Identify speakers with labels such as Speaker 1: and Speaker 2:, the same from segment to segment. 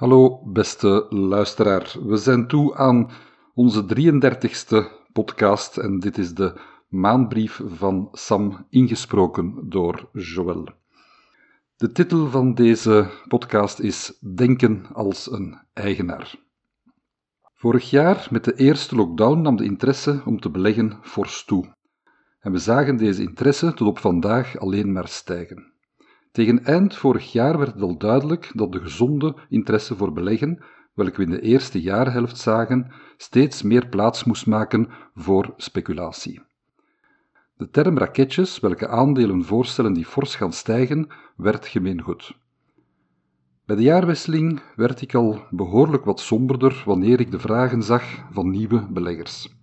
Speaker 1: Hallo beste luisteraar, we zijn toe aan onze 33ste podcast en dit is de maanbrief van Sam ingesproken door Joël. De titel van deze podcast is Denken als een eigenaar. Vorig jaar, met de eerste lockdown, nam de interesse om te beleggen fors toe. En we zagen deze interesse tot op vandaag alleen maar stijgen. Tegen eind vorig jaar werd het al duidelijk dat de gezonde interesse voor beleggen, welke we in de eerste jaarhelft zagen, steeds meer plaats moest maken voor speculatie. De term raketjes, welke aandelen voorstellen die fors gaan stijgen, werd gemeengoed. Bij de jaarwisseling werd ik al behoorlijk wat somberder wanneer ik de vragen zag van nieuwe beleggers.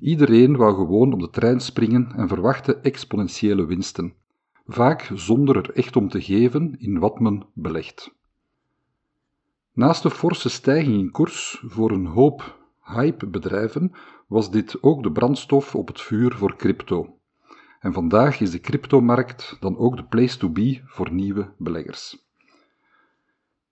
Speaker 1: Iedereen wou gewoon op de trein springen en verwachtte exponentiële winsten vaak zonder er echt om te geven in wat men belegt. Naast de forse stijging in koers voor een hoop hypebedrijven was dit ook de brandstof op het vuur voor crypto. En vandaag is de cryptomarkt dan ook de place to be voor nieuwe beleggers.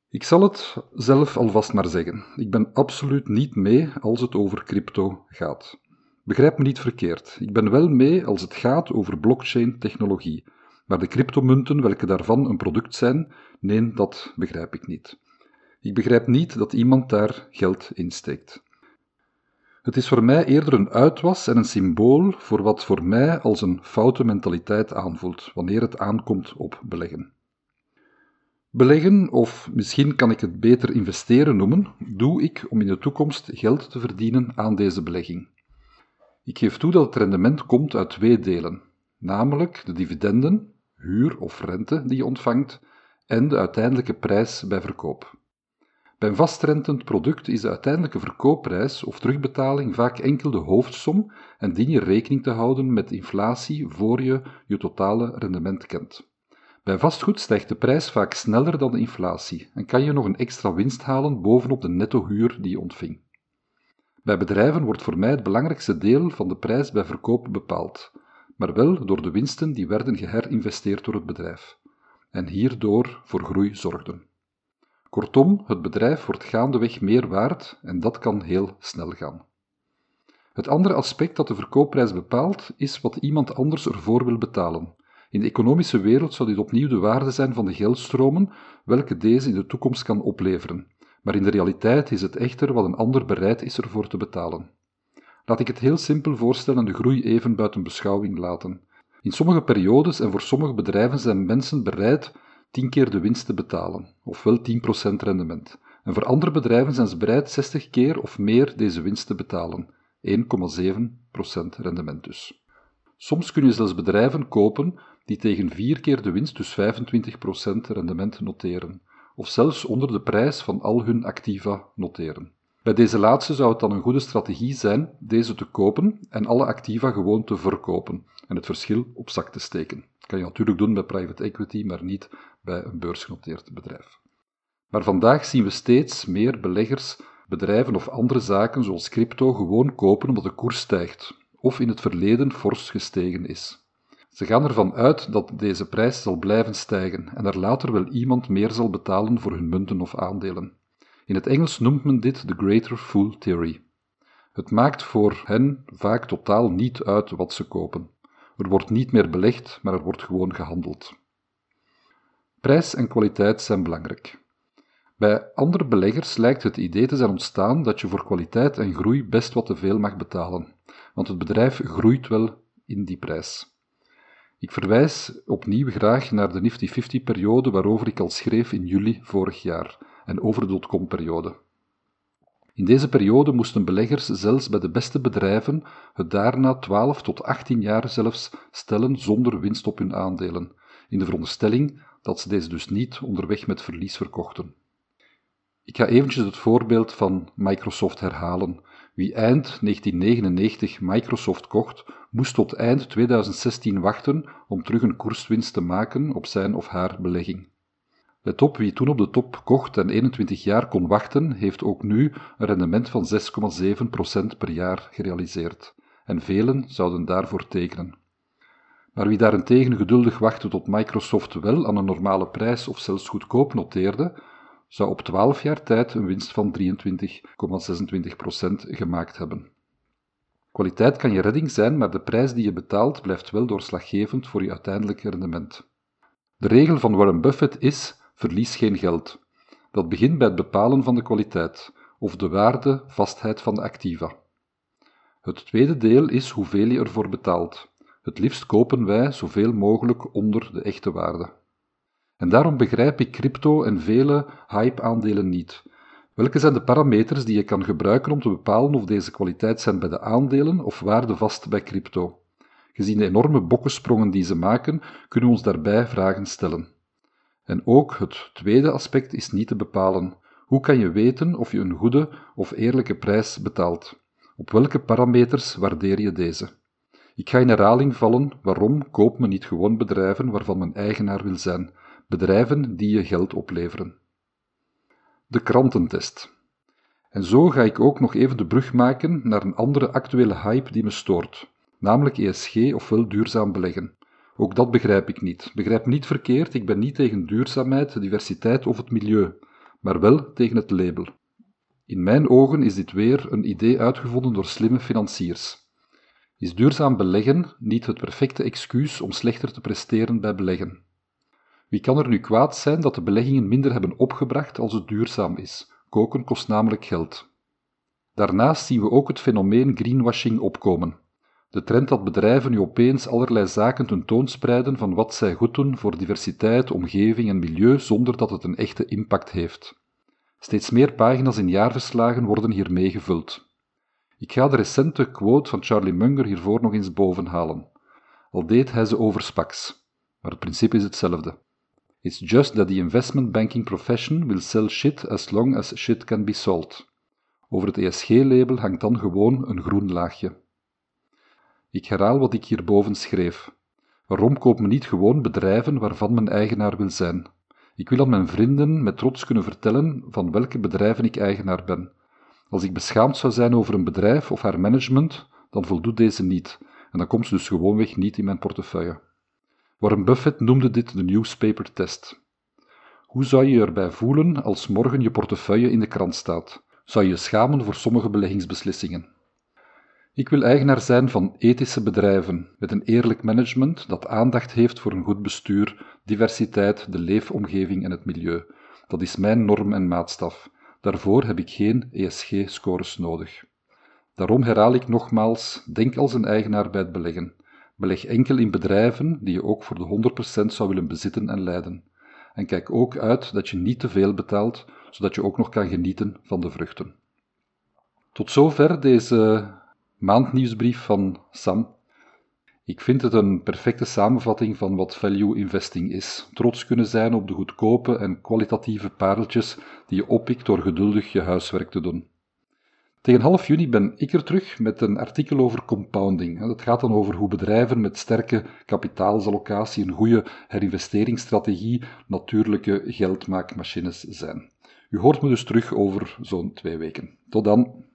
Speaker 1: Ik zal het zelf alvast maar zeggen. Ik ben absoluut niet mee als het over crypto gaat. Begrijp me niet verkeerd. Ik ben wel mee als het gaat over blockchain-technologie. Maar de cryptomunten, welke daarvan een product zijn, nee, dat begrijp ik niet. Ik begrijp niet dat iemand daar geld in steekt. Het is voor mij eerder een uitwas en een symbool voor wat voor mij als een foute mentaliteit aanvoelt wanneer het aankomt op beleggen. Beleggen, of misschien kan ik het beter investeren noemen, doe ik om in de toekomst geld te verdienen aan deze belegging. Ik geef toe dat het rendement komt uit twee delen, namelijk de dividenden, huur of rente die je ontvangt en de uiteindelijke prijs bij verkoop. Bij een vastrentend product is de uiteindelijke verkoopprijs of terugbetaling vaak enkel de hoofdsom en dien je rekening te houden met inflatie voor je je totale rendement kent. Bij vastgoed stijgt de prijs vaak sneller dan de inflatie en kan je nog een extra winst halen bovenop de netto-huur die je ontving. Bij bedrijven wordt voor mij het belangrijkste deel van de prijs bij verkoop bepaald, maar wel door de winsten die werden geherinvesteerd door het bedrijf en hierdoor voor groei zorgden. Kortom, het bedrijf wordt gaandeweg meer waard en dat kan heel snel gaan. Het andere aspect dat de verkoopprijs bepaalt, is wat iemand anders ervoor wil betalen. In de economische wereld zou dit opnieuw de waarde zijn van de geldstromen, welke deze in de toekomst kan opleveren. Maar in de realiteit is het echter wat een ander bereid is ervoor te betalen. Laat ik het heel simpel voorstellen en de groei even buiten beschouwing laten. In sommige periodes en voor sommige bedrijven zijn mensen bereid 10 keer de winst te betalen, ofwel 10% rendement. En voor andere bedrijven zijn ze bereid 60 keer of meer deze winst te betalen, 1,7% rendement dus. Soms kun je zelfs bedrijven kopen die tegen 4 keer de winst, dus 25% rendement noteren, of zelfs onder de prijs van al hun activa noteren. Bij deze laatste zou het dan een goede strategie zijn deze te kopen en alle activa gewoon te verkopen en het verschil op zak te steken. Dat kan je natuurlijk doen bij private equity, maar niet bij een beursgenoteerd bedrijf. Maar vandaag zien we steeds meer beleggers bedrijven of andere zaken zoals crypto gewoon kopen omdat de koers stijgt of in het verleden fors gestegen is. Ze gaan ervan uit dat deze prijs zal blijven stijgen en er later wel iemand meer zal betalen voor hun munten of aandelen. In het Engels noemt men dit de Greater Fool Theory. Het maakt voor hen vaak totaal niet uit wat ze kopen. Er wordt niet meer belegd, maar er wordt gewoon gehandeld. Prijs en kwaliteit zijn belangrijk. Bij andere beleggers lijkt het idee te zijn ontstaan dat je voor kwaliteit en groei best wat te veel mag betalen, want het bedrijf groeit wel in die prijs. Ik verwijs opnieuw graag naar de Nifty 50-periode waarover ik al schreef in juli vorig jaar en over de dotcom-periode. In deze periode moesten beleggers zelfs bij de beste bedrijven het daarna 12 tot 18 jaar zelfs stellen zonder winst op hun aandelen, in de veronderstelling dat ze deze dus niet onderweg met verlies verkochten. Ik ga eventjes het voorbeeld van Microsoft herhalen. Wie eind 1999 Microsoft kocht, moest tot eind 2016 wachten om terug een koerswinst te maken op zijn of haar belegging. Let op, wie toen op de top kocht en 21 jaar kon wachten, heeft ook nu een rendement van 6,7% per jaar gerealiseerd. En velen zouden daarvoor tekenen. Maar wie daarentegen geduldig wachtte tot Microsoft wel aan een normale prijs of zelfs goedkoop noteerde, zou op 12 jaar tijd een winst van 23,26% gemaakt hebben. Kwaliteit kan je redding zijn, maar de prijs die je betaalt blijft wel doorslaggevend voor je uiteindelijke rendement. De regel van Warren Buffett is: verlies geen geld. Dat begint bij het bepalen van de kwaliteit, of de waarde, vastheid van de activa. Het tweede deel is hoeveel je ervoor betaalt. Het liefst kopen wij zoveel mogelijk onder de echte waarde. En daarom begrijp ik crypto en vele hype-aandelen niet. Welke zijn de parameters die je kan gebruiken om te bepalen of deze kwaliteit zijn bij de aandelen of waardevast bij crypto? Gezien de enorme bokkensprongen die ze maken, kunnen we ons daarbij vragen stellen. En ook het tweede aspect is niet te bepalen. Hoe kan je weten of je een goede of eerlijke prijs betaalt? Op welke parameters waardeer je deze? Ik ga in herhaling vallen waarom koopt men niet gewoon bedrijven waarvan men eigenaar wil zijn, bedrijven die je geld opleveren. De krantentest. En zo ga ik ook nog even de brug maken naar een andere actuele hype die me stoort, namelijk ESG ofwel duurzaam beleggen. Ook dat begrijp ik niet. Begrijp niet verkeerd, ik ben niet tegen duurzaamheid, diversiteit of het milieu, maar wel tegen het label. In mijn ogen is dit weer een idee uitgevonden door slimme financiers. Is duurzaam beleggen niet het perfecte excuus om slechter te presteren bij beleggen? Wie kan er nu kwaad zijn dat de beleggingen minder hebben opgebracht als het duurzaam is? Koken kost namelijk geld. Daarnaast zien we ook het fenomeen greenwashing opkomen. De trend dat bedrijven nu opeens allerlei zaken tentoonspreiden van wat zij goed doen voor diversiteit, omgeving en milieu zonder dat het een echte impact heeft. Steeds meer pagina's in jaarverslagen worden hiermee gevuld. Ik ga de recente quote van Charlie Munger hiervoor nog eens bovenhalen. Al deed hij ze overspaks, maar het principe is hetzelfde. It's just that the investment banking profession will sell shit as long as shit can be sold. Over het ESG-label hangt dan gewoon een groen laagje. Ik herhaal wat ik hierboven schreef. Waarom koopt men niet gewoon bedrijven waarvan men eigenaar wil zijn? Ik wil aan mijn vrienden met trots kunnen vertellen van welke bedrijven ik eigenaar ben. Als ik beschaamd zou zijn over een bedrijf of haar management, dan voldoet deze niet, en dan komt ze dus gewoonweg niet in mijn portefeuille. Warren Buffett noemde dit de newspaper test. Hoe zou je je erbij voelen als morgen je portefeuille in de krant staat? Zou je je schamen voor sommige beleggingsbeslissingen? Ik wil eigenaar zijn van ethische bedrijven met een eerlijk management dat aandacht heeft voor een goed bestuur, diversiteit, de leefomgeving en het milieu. Dat is mijn norm en maatstaf. Daarvoor heb ik geen ESG-scores nodig. Daarom herhaal ik nogmaals: denk als een eigenaar bij het beleggen. Beleg enkel in bedrijven die je ook voor de 100% zou willen bezitten en leiden. En kijk ook uit dat je niet te veel betaalt, zodat je ook nog kan genieten van de vruchten. Tot zover deze maandnieuwsbrief van Sam. Ik vind het een perfecte samenvatting van wat value investing is. Trots kunnen zijn op de goedkope en kwalitatieve pareltjes die je oppikt door geduldig je huiswerk te doen. Tegen half juni ben ik er terug met een artikel over compounding. Dat gaat dan over hoe bedrijven met sterke kapitaalsallocatie, een goede herinvesteringsstrategie, natuurlijke geldmaakmachines zijn. U hoort me dus terug over zo'n twee weken. Tot dan.